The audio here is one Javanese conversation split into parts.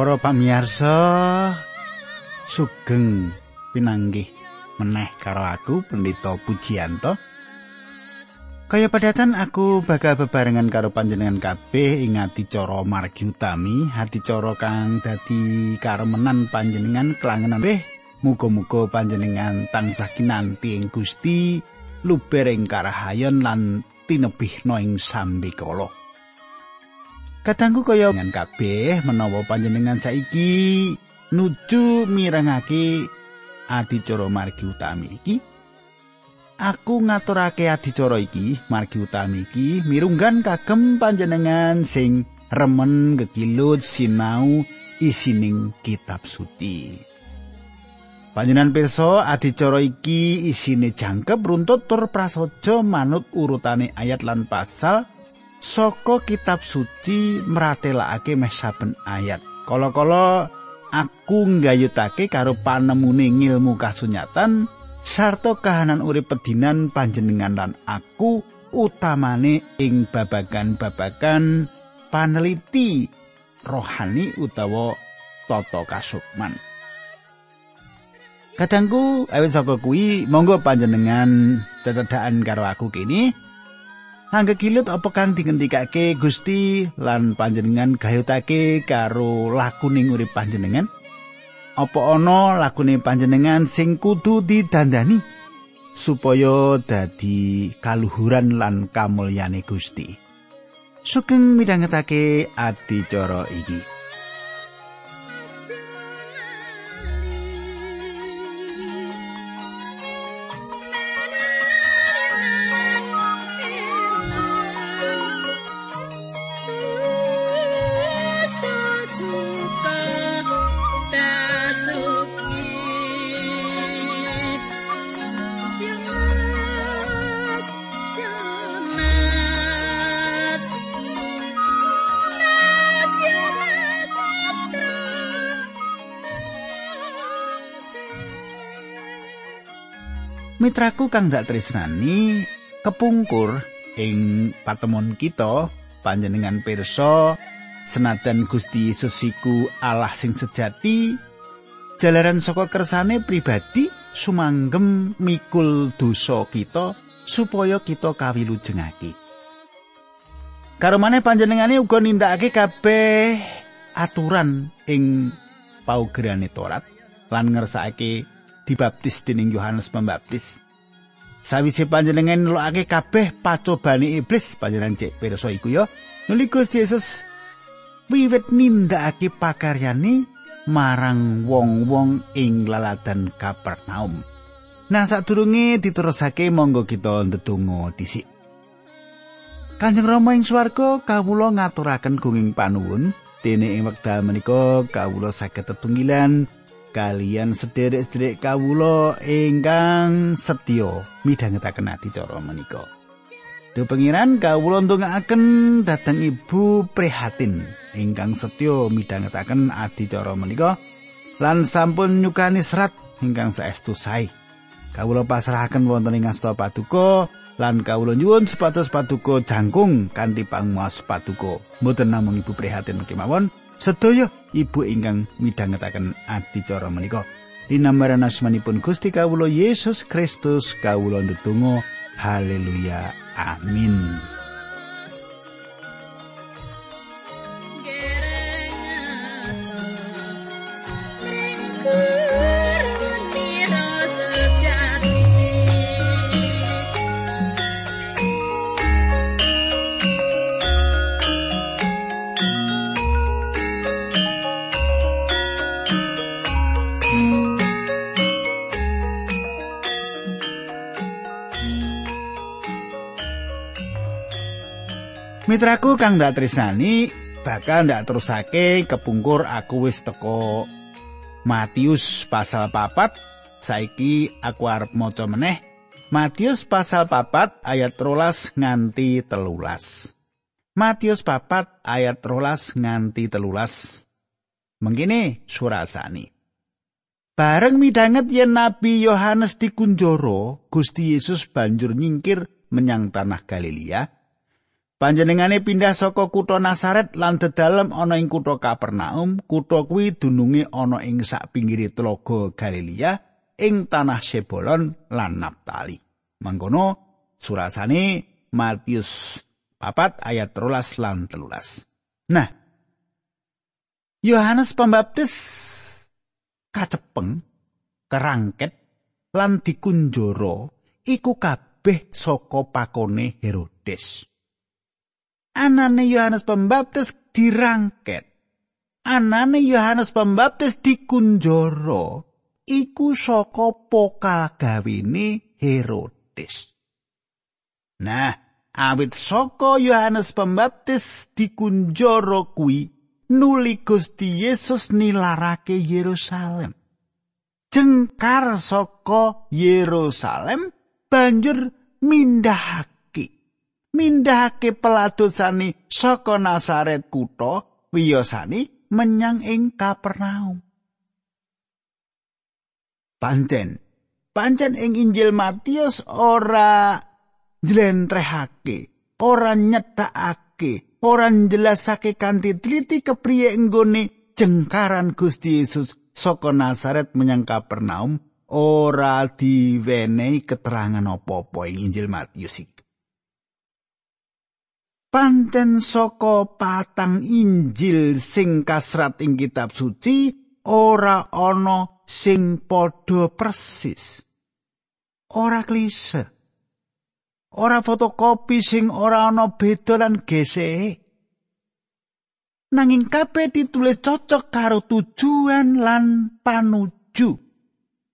Para pamirsa sugeng pinanggih meneh karo aku Pendeta Pujianto. Kaya padatan aku bakal bebarengan karo panjenengan kabeh ing adicara margi utami, adicara kang dadi karemenan panjenengan kelangenan beh. Muga-muga panjenengan tansah kinanti ing Gusti luber ing karahayon lan tinebihna ing sambikala. Katanggu kaya dengan kabeh menawa panjenengan saiki nuju mirengake adicara margi utami iki. Aku ngaturake adicara iki margi utami iki mirunggan kagem panjenengan sing remen gegilut sinau isining kitab suci. Panjenengan pirsa adicara iki isine jangkep runtut tur prasaja manut urutane ayat lan pasal saka kitab suci mratelakake meh saben ayat. Kala-kala aku nggayutake karo panemune ngilmu kasunyatan sarta kahanan urip pedinan panjenengan lan aku utamane ing babagan-babagan paneliti rohani utawa tata kasukman. Kadangku awit saka kuwi monggo panjenengan cecedhakan karo aku kini Angga kilut apa kang digendikake Gusti lan panjenengan gayutake karo lakuning urip panjenengan? Apa ana lakune panjenengan sing kudu didandani supaya dadi kaluhuran lan kamulyane Gusti? Sugeng midhangetake adicara iki. Mitraku kang dak tresnani kepungkur ing patemon kita panjenengan pirsa senajan Gusti Yesus iku Allah sing sejati jalaran saka kersane pribadi sumanggem mikul dosa kita supaya kita kawilujengake. Karo panjenengane uga nindakake kabeh aturan ing paugerane Torat lan ngersakake dibaptis dening Yohanes Pembaptis. Sawise panjenengan nelokake kabeh pacobane iblis panjenengan cek pirsa iku ya. Nuli Gusti Yesus wiwit nindakake pakaryane marang wong-wong ing laladan Kapernaum. Nah sadurunge diterusake monggo kita ndedonga dhisik. Kanjeng Rama ing swarga kawula ngaturaken gunging panuwun dene ing wekdal menika kawula saged tetunggilan kalian sederek-sederek kawula ingkang setya midhangetaken adicara menika. Duh pengiran kawula ndongaaken dhateng Ibu Prihatin ingkang setya midhangetaken adicara menika lan sampun nyukani serat ingkang saestu sae. Kawula pasrahaken wonten ing asta paduka lan kawula nyuwun supados paduka jangkung kanthi pangmuas paduka. Mboten namung Ibu Prihatin kemawon, sedaya ibu ingkang midhangetaken adicara menika. Dinambaran asmanipun Gusti kawula Yesus Kristus kawula ndedonga. Haleluya. Amin Mitraku kang ndak tresnani bakal ndak terusake kepungkur aku wis teko Matius pasal papat. Saiki aku arep maca meneh. Matius pasal papat ayat rolas nganti telulas. Matius papat ayat rolas nganti telulas. Mengkini surasani. Bareng midanget yen Nabi Yohanes dikunjoro Gusti Yesus banjur nyingkir menyang tanah Galilea Panjenengane pindah saka kutha Nasaret lan dedalem ana ing kutha Kapernaum. Kutha kuwi dununge ana ing sak pinggire tlaga Galilea ing tanah Sebolon lan Naptali. Mangkono surasane Matius papat ayat rolas lan telulas. Nah, Yohanes Pembaptis kacepeng, kerangket, lan dikunjoro iku kabeh saka pakone Herodes. Anane Yohanes Pembaptis dirangket. Anane Yohanes Pembaptis dikunjoro iku saka pokal gawene Herodes. Nah, awit saka Yohanes Pembaptis dikunjara kuwi nuli Gusti Yesus nilarake Yerusalem. Jengkar saka Yerusalem banjur mindahake. Mindahake peladosane saka Nasaret kutha wiyosane menyang ing Kapernaum. Pancen, pancen ing Injil Matius ora njlentrehake, ora nyetakake, ora njelasake kanthi teliti kepriye enggone jengkaran Gusti Yesus saka Nazaret menyang Kapernaum ora diwenehi keterangan apa-apa ing Injil Matius iki. Panten saka patang Injil sing kasrat ing kitab suci ora ana sing padha persis. Ora klise. ora fotokopi sing ora ana beda lan gesek. Nanging kabeh ditulis cocok karo tujuan lan panuju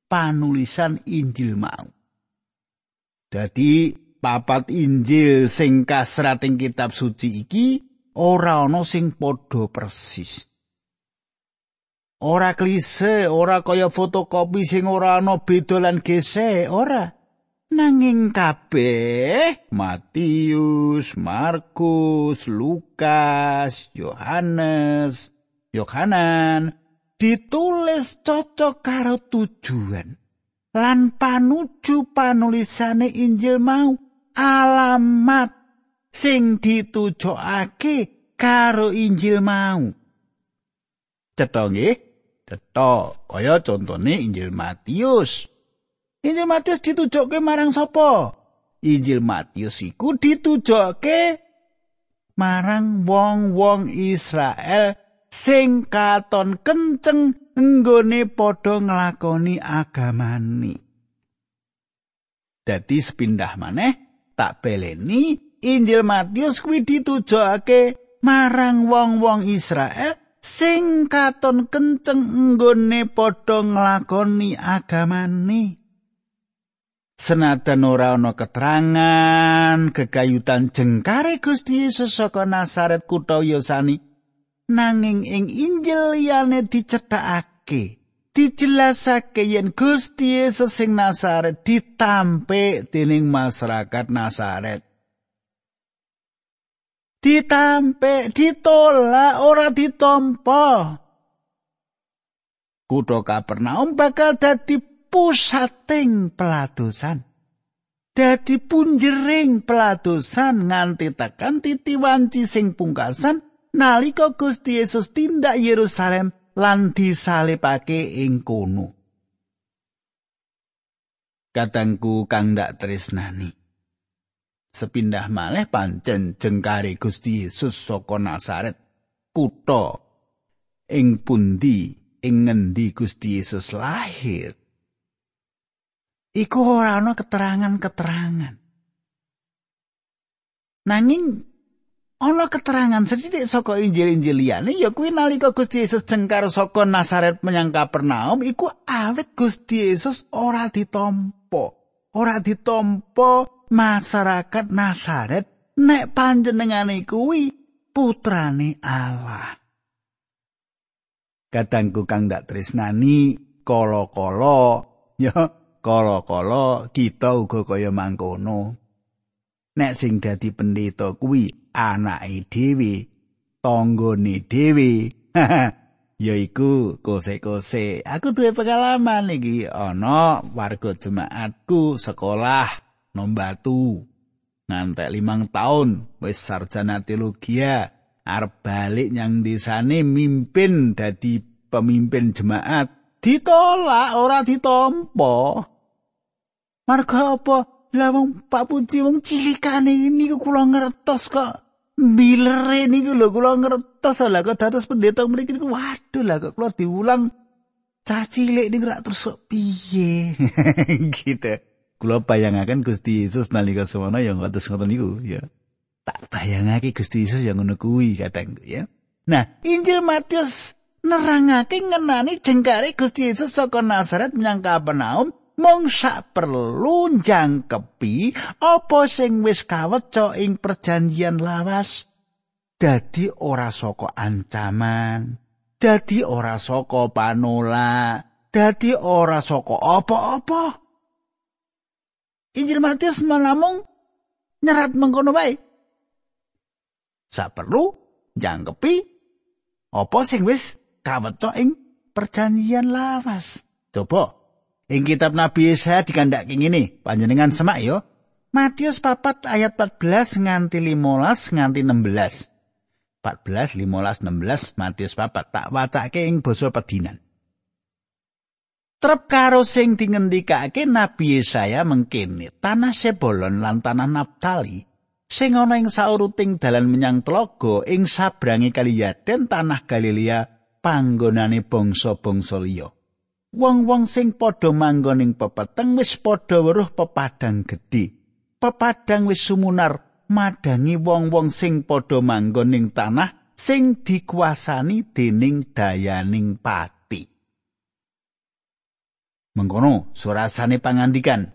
panulisan Injil mau. Dadi papat Injil sing kasrat ing kitab suci iki ora ana sing padha persis. Ora klise, ora kaya fotokopi sing ora ana beda lan gesek, ora. Nanging kabeh Matius, Markus, Lukas, Yohanes, Yohanan ditulis cocok karo tujuan lan panuju panulisane Injil mau alamat sing ditujokake karo Injil mau. Cetha nggih? Cetha kaya contone Injil Matius. Injil Matius ditujokke marang sapa? Injil Matius iku ditujokke marang wong-wong Israel sing katon kenceng nggone padha nglakoni agamani. Dadi sepindah maneh tak beleni Injil Matius kuwi ditujokke marang wong-wong Israel sing katon kenceng nggone padha nglakoni agamani. Senajan ora ana keterangan kekayutan jengkare Gusti Yesus saka Nasaret kutha Yosani nanging ing Injil liyane dicethakake dijelasake yen Gusti Yesus sing Nasaret ditampe dening masyarakat Nasaret ditampe ditolak ora ditompo Kutha Kapernaum bakal dadi pusating peladosan. Dadi punjering peladosan nganti tekan titi wanci sing pungkasan nalika Gusti Yesus tindak Yerusalem lan disalibake ing kono. Katangku kang dak tresnani. Sepindah malih pancen jengkare Gusti Yesus saka Nazaret, kutha ing pundi ing ngendi Gusti Yesus lahir. iku ora ana keterangan-keterangan. Nanging ana keterangan sedhik saka Injil-injil liyane ya kuwi nalika Gusti Yesus jengkar saka Nazaret menyang Kapernaum iku awet Gusti Yesus ora ditampa. Ora ditampa masyarakat Nazaret nek panjenengane kuwi putrane Allah. Kadangku kang dak tresnani kala-kala ya kala-kala kita uga kaya mangkono nek sing dadi pendeta kuwi anake dhewe tanggane dhewe. Yaiku kose-kose aku duwe pengalaman iki. Ana warga jemaatku sekolah nombatu. Ngantek limang tahun wis sarjana teologi arep balik nyang desane mimpin dadi pemimpin jemaat. Ditolak ora ditompo. Marga apa lah wong Pak Puji wong cilikane ini kula ngertos kok. Bilere niku lho kula ngertos. Lah kok dados pendeta mriki niku waduh lah kok kula diulang. Cah cilik niku rak terus piye? Gitu. Kula bayangaken Gusti Yesus nalika semono yang kados ngoten niku ya. Tak bayangake Gusti Yesus yang ngono kuwi katengku ya. Nah Injil Matius nerangake ngenani jengkare Gusti Yesus saka Nazaret menyang Kapernaum mung sak perlu njangkepi apa sing wis kaweca ing perjanjian lawas dadi ora saka ancaman dadi ora saka panola dadi ora saka apa-apa Injil Matius namung nyerat mengkono wae. Sak perlu jangkepi apa sing wis kaweca ing perjanjian lawas. Coba ing kitab Nabi Yesaya dikandhake ngene, panjenengan semak yo. Matius 4 ayat 14 nganti 15 nganti 16. 14, 15, 16 Matius 4 tak wacake ing basa pedinan. Trep karo sing dingendikake Nabi Yesaya mengkene, tanah Sebolon lan tanah Naptali sing ana ing sauruting dalan menyang telaga ing sabrangi kali Yaden tanah Galilea panggonane bangsa-bangsa liya. Wong-wong sing padha manggon ing pepeteng wis padha weruh pepadang gedhe. Pepadang wis sumunar madangi wong-wong sing padha manggon ing tanah sing dikuasani dening dayaning pat. Mengkono surasane pangandikan.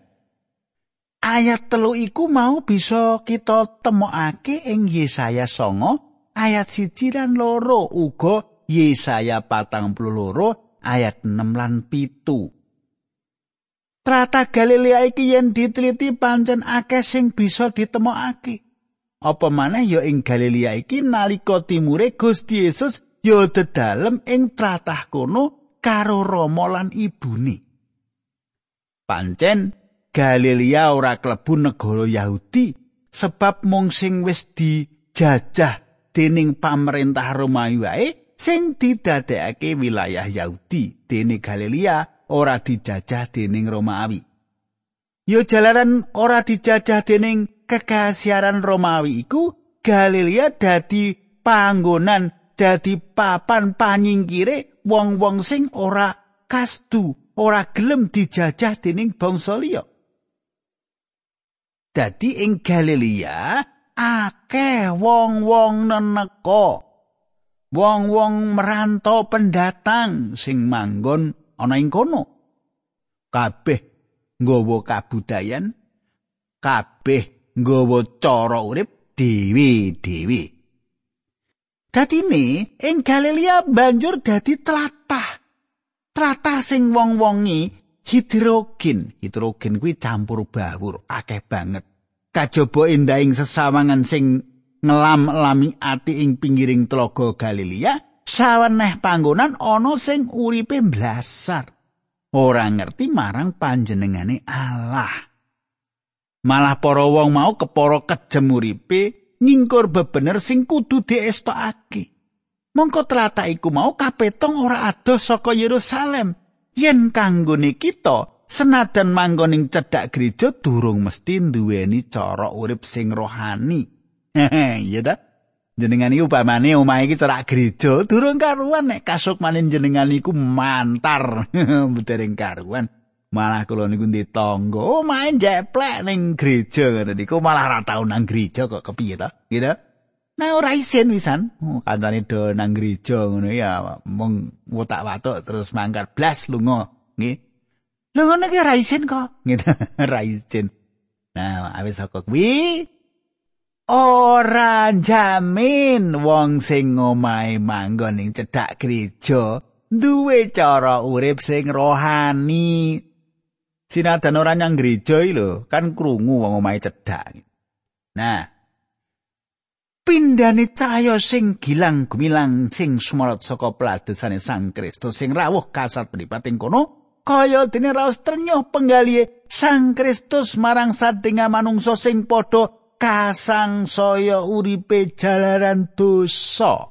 Ayat telu iku mau bisa kita temokake ing Yesaya songo ayat siji lan loro uga Yesaya patang puluh loro ayat 6 lan pitu. Trata Galilea iki yen diteliti pancen akeh sing bisa ditemokake. Apa maneh ya ing Galilea iki nalika timure Gusti Yesus ya dedalem ing tratah kono karo Rama lan ibune. Pancen Galilea ora klebu negara Yahudi sebab mung sing wis dijajah dening pamerintah Romawi wae sing didadekake wilayah Yahudi dene Galilea ora dijajah dening Romawi. Yo jalaran ora dijajah dening kekasiaran Romawi iku Galilea dadi panggonan dadi papan panyingkire wong-wong sing ora kastu ora gelem dijajah dening bangsa liya. Dadi ing Galilea akeh wong-wong neneka. Wong-wong merantau pendatang sing manggon ana ing kono. Kabeh nggawa kabudayan, kabeh nggawa cara urip dhewe-dhewe. Dadine ing Galilea banjur dadi tlatah Tratah sing wong-wongi hidrogen. Hidrogen kuwi campur bawur, akeh banget. Kajaba endahing sesawangan sing ngelam-lami ati ing pinggiring telaga Galilea, saweneh panggonan ana sing uripe blasar. Ora ngerti marang panjenengane Allah. Malah para wong mau kepara kejem uripe ngingkur bebener sing kudu diestokake. Mongko tlatah iku mau kapetong ora adoh saka Yerusalem. Yen kanggone kita senadan manggoning cedhak gereja durung mesti duweni cara urip sing rohani. Iya ta? Jenengan iki upamane omah iki cerak gereja durung karuan nek kasukmane jenengan iku mantar. Budaring karuan. Malah kula niku ndek tangga, omahe jeplek ning gereja ngoten niku malah ora tau nang gereja kok kepiye ta? Gitu. Nah ora isin wisan, oh, kancane do nang gereja ngono ya, mung wotak watuk terus mangkat blas lunga, nggih. Lha ngono ki ora isin kok, gitu, ora isin. Nah, awis saka kuwi ora jamin wong sing ngomahe manggon ing cedhak gereja duwe cara urip sing rohani. Sinadan ora nyang gereja lho, kan krungu wong omahe cedhak. Nah, pindhane cahya sing gilang gumilang sing sumorot saka pladosane Sang Kristus sing rawuh kasat pripating kono kaya dene raos trenyuh penggalihe Sang Kristus marang sadinga manungsa sing padha kasang saya uripe jalaran dosa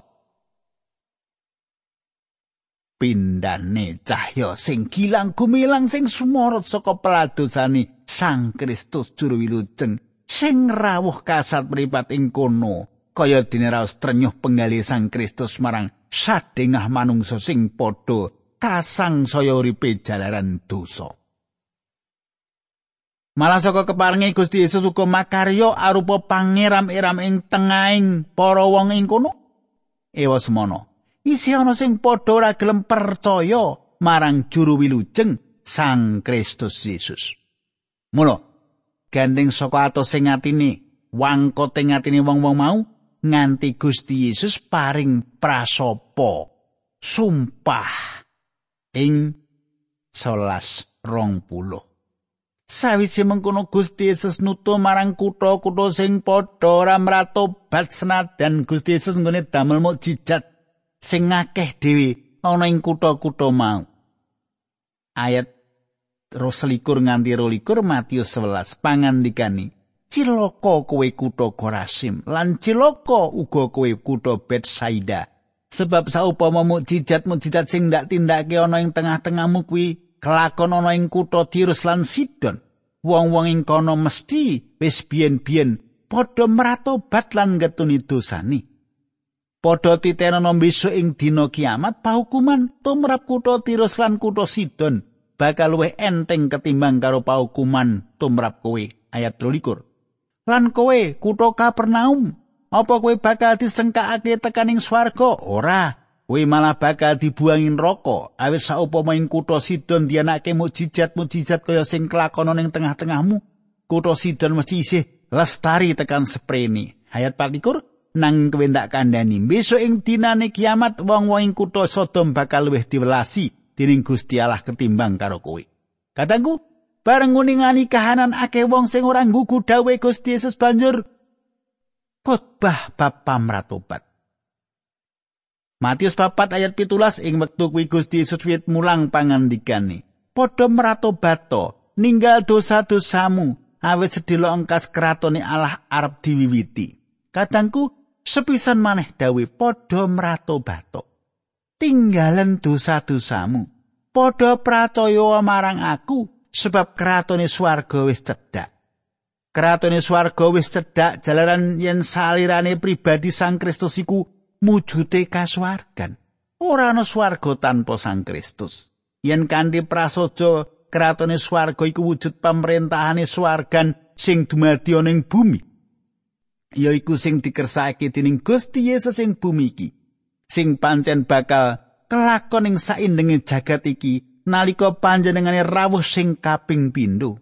pindane cahya sing gilang gumilang sing sumorot saka peladosane Sang Kristus juru wilujeng sing rawuh kasat mripat ing kono kaya dene raos trenyuh penggali Sang Kristus marang sadengah manungsa sing padha kasang saya uripe jalaran dosa. Malah saka keparinge Gusti Yesus uga makarya arupa pangeram-eram ing tengahing para wong ing kono. Ewa semono. Isi ana sing padha ora gelem percaya marang juru wilujeng Sang Kristus Yesus. Mula gandeng saka atos sing atine wangkot ing atine wong-wong mau nganti Gusti Yesus paring prasopo sumpah ing selas rong puluh. Sawise mengkono Gusti Yesus nutu marang kutha-kutha sing padha ora mratobat senajan Gusti Yesus nggone damel mukjizat sing akeh dhewe ana ing kutha-kutha mau. Ayat Roselikur nganti rolikur Matius 11 pangandikani Ciloko kowe kutha Korasim lan ciloko uga kowe kutha Betsaida sebab saupama mukjizat-mukjizat sing ndak tindake ana ing tengah-tengahmu kuwi kelakon ana ing kutha Tirus lan Sidon. Wong-wong ing kono mesti wis biyen-biyen padha mratobat lan ngetuni dosane. Padha titenono besok ing dina kiamat pahukuman tumrap kutha Tirus lan kutha Sidon bakal luwih enteng ketimbang karo pahukuman tumrap kowe. Ayat 23. Lan kowe kutha Kapernaum, apa kowe bakal disengkakake tekaning swarga? Ora. Kuwi malah bakal dibuangin roko. Awit saupama ing kutha Sidon dianake mukjizat-mukjizat kaya sing kelakonan ing tengah-tengahmu, kutha Sidon mesti isih lestari tekan sprene. Ayat 24 nang kowe ndak kandhani besok ing dinane kiamat wong-wong ing kutha Sodom bakal luwih diwelasi dening Gusti Allah ketimbang karo kowe. Katangku, bareng nguningani kahanan akeh wong sing ora nggugu dawuh Gusti Yesus banjur khotbah bab pamratobat. Matius papat ayat pitulas ing wektu kuwi Gusti Yesus wit mulang pangandikane. Padha meratobato, ninggal dosa-dosamu, awit sedilo engkas kratone Allah arep diwiwiti. Kadangku sepisan maneh dawe padha meratobato. Tinggalan dosa-dosamu. Padha pracaya marang aku sebab kratone swarga wis cedhak. Kratone swarga wis cedhak jalaran yen salirane pribadi Sang Kristus iku mujute kaswargan. Ora ana swarga tanpa Sang Kristus. Yen kanthi prasaja kratone swarga iku wujud pamrentahane swargan sing dumadi ana ing bumi. Yaiku sing dikersake dening Gusti Yesus ing bumi iki. Sing pancen bakal kelakon ing saindenge jagat iki nalika panjenengane rawuh sing kaping pindho.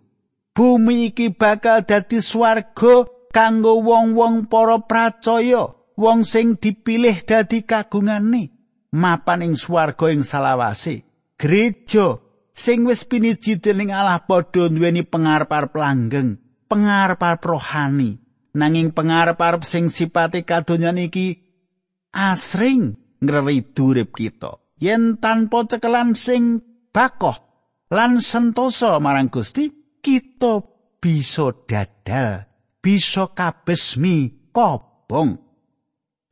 Bumi iki bakal dadi swarga kanggo wong-wong para pracaya. Wong sing dipilih dadi kagungane mapan ing swarga ing salawase. Gereja sing wis piniji dening Allah padha nduweni pengarep-arep langgeng pengarep-arep rohani. Nanging pengarep-arep sing sipate kadonyan iki asring ngridu urip kita. Yen tanpa cekelan sing bakoh lan sentosa marang Gusti kita bisa dadal bisa kabesmi kobong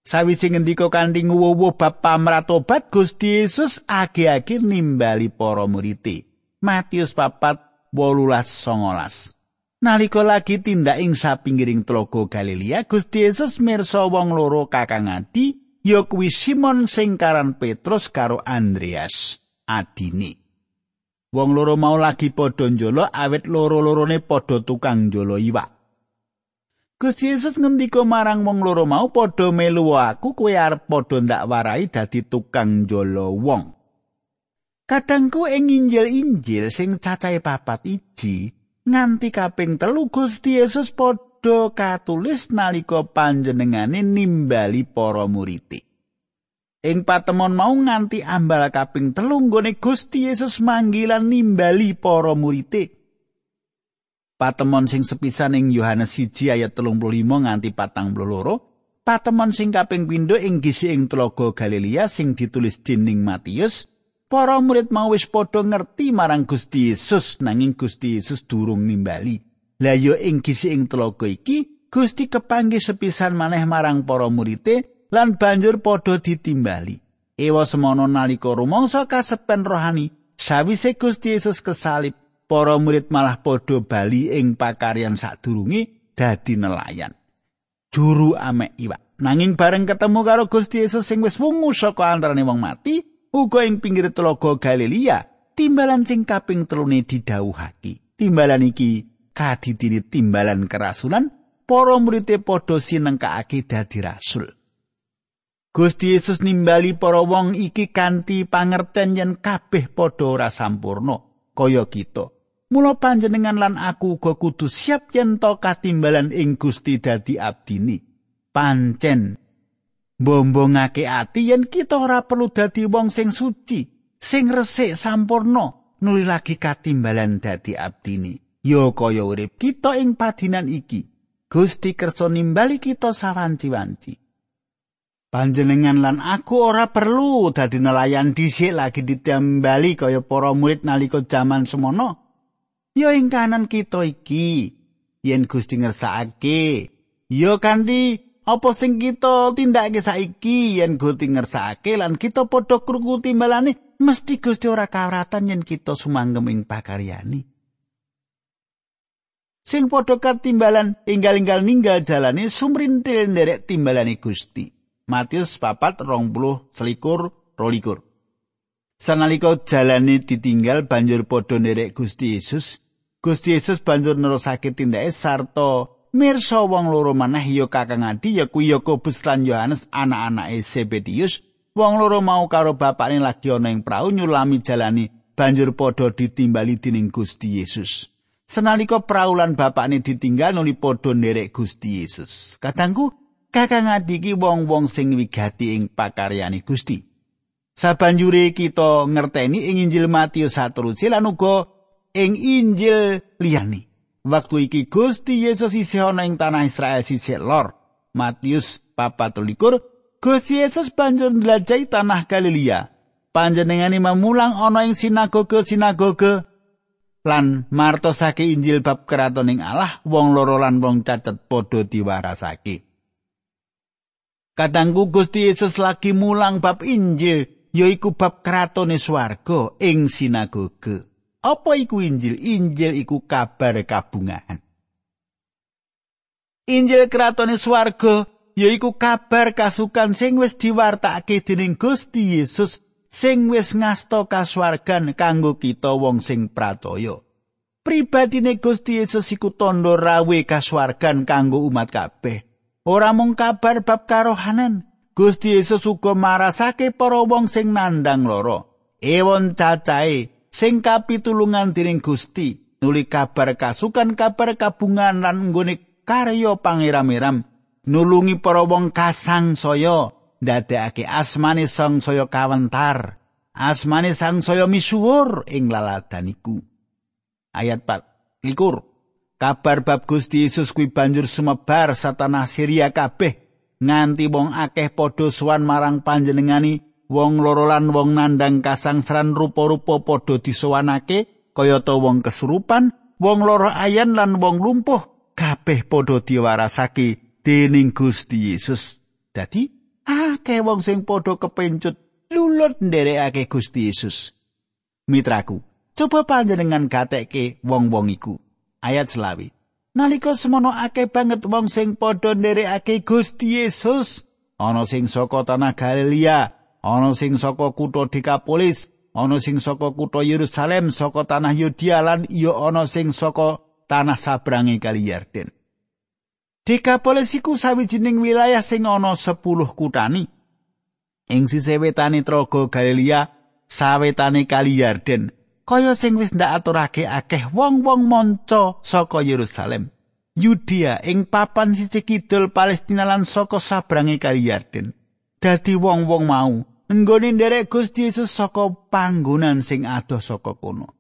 Sawise ngendika kanthi nguwuh bab pamratobat Gusti Yesus age-age nimbali para murid. Matius 4 18 Nalika lagi tindak ing sapinggiring tlaga Galilea, Gusti Yesus mirsa wong loro kakang adi, ya kuwi Simon sing karan Petrus karo Andreas, adine. Wong loro mau lagi padha njolo awet loro-lorone padha tukang njolo iwak. Gusti Yesus ngendika marang wong loro mau padha melu aku kowe arep padha ndak warai dadi tukang jolo wong. Kadangku ing Injil-Injil sing cacahe papat iji nganti kaping telu Gusti Yesus padha katulis nalika panjenengane nimbali para murid. Ing patemon mau nganti ambal kaping telu nggone Gusti Yesus manggilan nimbali para murid. Patemon sing sepisan ing Yohanes 1 ayat 35 nganti 42, patemon sing kaping pindho ing gisi ing Tlaga Galilea sing ditulis dening Matius, para murid mau wis padha ngerti marang Gusti Yesus nanging Gusti Yesus durung nimbali. Lah ya ing gisi ing tlaga iki Gusti kepanggih sepisan maneh marang para murite lan banjur padha ditimbali. Ewa semono nalika rumangsa kasepen rohani sawise Gusti Yesus kesalib, para murid malah padha bali ing pakaryan sadurunge dadi nelayan. Juru amek iwak. Nanging bareng ketemu karo Gusti Yesus sing wis wungu saka antarané wong mati, uga ing pinggir telaga Galilea, timbalan sing kaping telune didhawuhake. Timbalan iki kadidini timbalan kerasulan, para murid padha sinengkake dadi rasul. Gusti Yesus nimbali para wong iki kanthi pangerten yen kabeh padha ora sampurna kaya kita. Mula panjenengan lan aku uga kudu siap yen to katimbalan ing Gusti dadi abdini. pancen. Mbombongake ati yen kita ora perlu dadi wong sing suci sing resik sampurna nuli lagi katimbalan dadi abdini. Ya kaya urip kita ing padinan iki. Gusti kersa nimbali kita sawanci-wanci. Panjenengan lan aku ora perlu dadi nelayan dhisik lagi ditembali kaya para murid nalika jaman semono ya ing kanan kita iki yen Gusti ngersakake ya kanthi Apa sing kita tindakake saiki yen Gusti ngersakake lan kita padha krungu timbalane mesti Gusti ora kawratan yen kita sumanggem ing pakaryani. Sing padha katimbalan inggal-inggal ninggal jalane sumrintil nderek timbalane Gusti. Matius 4 20 selikur rolikur. Sanalika jalane ditinggal banjur padha nderek Gusti Yesus. Gusti Yesus banjur nerusake tindake sarta Mirsa wong loro maneh ya kakang adi ya kuwi Yakobus lan Yohanes anak-anake Zebedius. Wong loro mau karo bapakne lagi ana ing prau nyulami jalani banjur padha ditimbali dening Gusti Yesus. Senalika prau lan bapakne ditinggal nuli padha nderek Gusti Yesus. Katangku, kakang adi ki wong-wong sing wigati ing pakaryane Gusti. Sabanjure kita ngerteni ing Injil Matius 1 lan uga ing Injil liyane. Waktu iki Gusti Yesus isih ana ing tanah Israel sisih lor. Matius 4:13 Gusti Yesus banjur ndlajahi tanah Galilea. Panjenengane memulang ana ing sinagoge-sinagoge lan martosake Injil bab kratoning Allah wong loro lan wong catet padha diwarasake. Kadangku Gusti Yesus lagi mulang bab Injil yaiku bab kratone swarga ing sinagoge. Apa iku Injil? Injil iku kabar kabungahan. Injil kratone swarga yaiku kabar kasukan sing wis diwartakake dening Gusti Yesus sing wis ngasta kaswargan kanggo kita wong sing pracaya. Pribadine Gusti Yesus iku tandha rawe kaswargan kanggo umat kabeh. Ora mung kabar bab karohanan, Gusti Yesus uga marasake para wong sing nandang lara. Ewon cacahe sing kapitulungan dening Gusti nuli kabar kasukan kabar kabungan lan nggone karya pangeram-eram nulungi para wong kasang saya ndadekake asmane sang saya kawentar asmane sang saya misuwur ing laladaniku. Ayat 4 likur. Kabar bab Gusti Yesus kuwi banjur sumebar satanah Syria kabeh nganti wong akeh padha suwan marang panjenengani wong loro lan wong nandang kasangsaran rupa-rupa padha disowanake kayata wong kesurupan, wong loro ayan lan wong lumpuh kabeh padha diwarasake dening Gusti Yesus. Dadi akeh wong sing padha kepencut lulut nderekake Gusti Yesus. Mitraku, coba panjenengan gatekke wong-wong iku. Ayat selawi. Nalika semono akeh banget wong sing padha nderekake Gusti Yesus, ana sing saka tanah Galilea, ana sing saka kutha Dekapolis, ana sing saka kutha Yerusalem, saka tanah Yudea lan iya ana sing saka tanah sabrange kali Yarden. Dekapolis iku sawijining wilayah sing ana 10 kutani. Ing sisih wetane Traga Galilea, sawetane kali Yarden, kaya sing wis ndak aturake akeh wong-wong manca saka Yerusalem. Yudea ing papan sisi kidul Palestina lan saka sabrange kali Yarden. Dadi wong-wong mau nggone nderek Gusti Yesus saka panggonan sing adoh saka kono.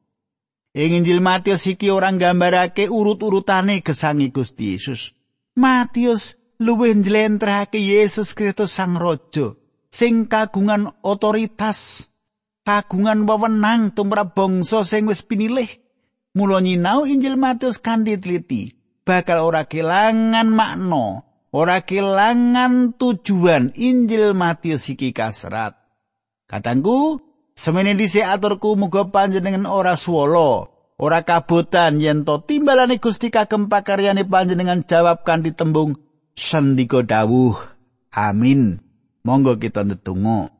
Ing Injil Matius iki ora nggambarake urut-urutane gesangi Gusti Yesus. Matius luwih njlentrehake Yesus Kristus Sang Raja sing kagungan otoritas, kagungan wewenang tumrap bangsa sing wis pinilih. Mula nyinau Injil Matius kanthi teliti. bakal ora kelangan makna, ora kelangan tujuan Injil Matius iki kasrat. Katangku, semene dhisik aturku muga panjenengan ora swala, ora kabotan yen to timbalane Gusti kagem pakaryane panjenengan jawab kanthi tembung sendika dawuh. Amin. Monggo kita ndedonga.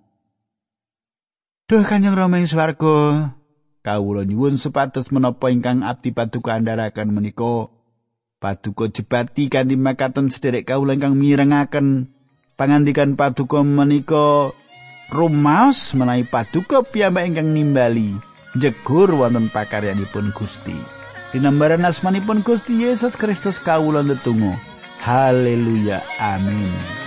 Duh Kanjeng Rama ing swarga, kawula nyuwun supados menapa ingkang abdi paduka andharaken menika paduka jebati kanthi makaten sederek kawula ingkang mirengaken pangandikan paduka menika rumaos menawi paduka piyambak ingkang nimbali jegur wonten pakaryanipun Gusti. Dinambaran asmanipun Gusti Yesus Kristus kawula ndedonga. Haleluya. Amin.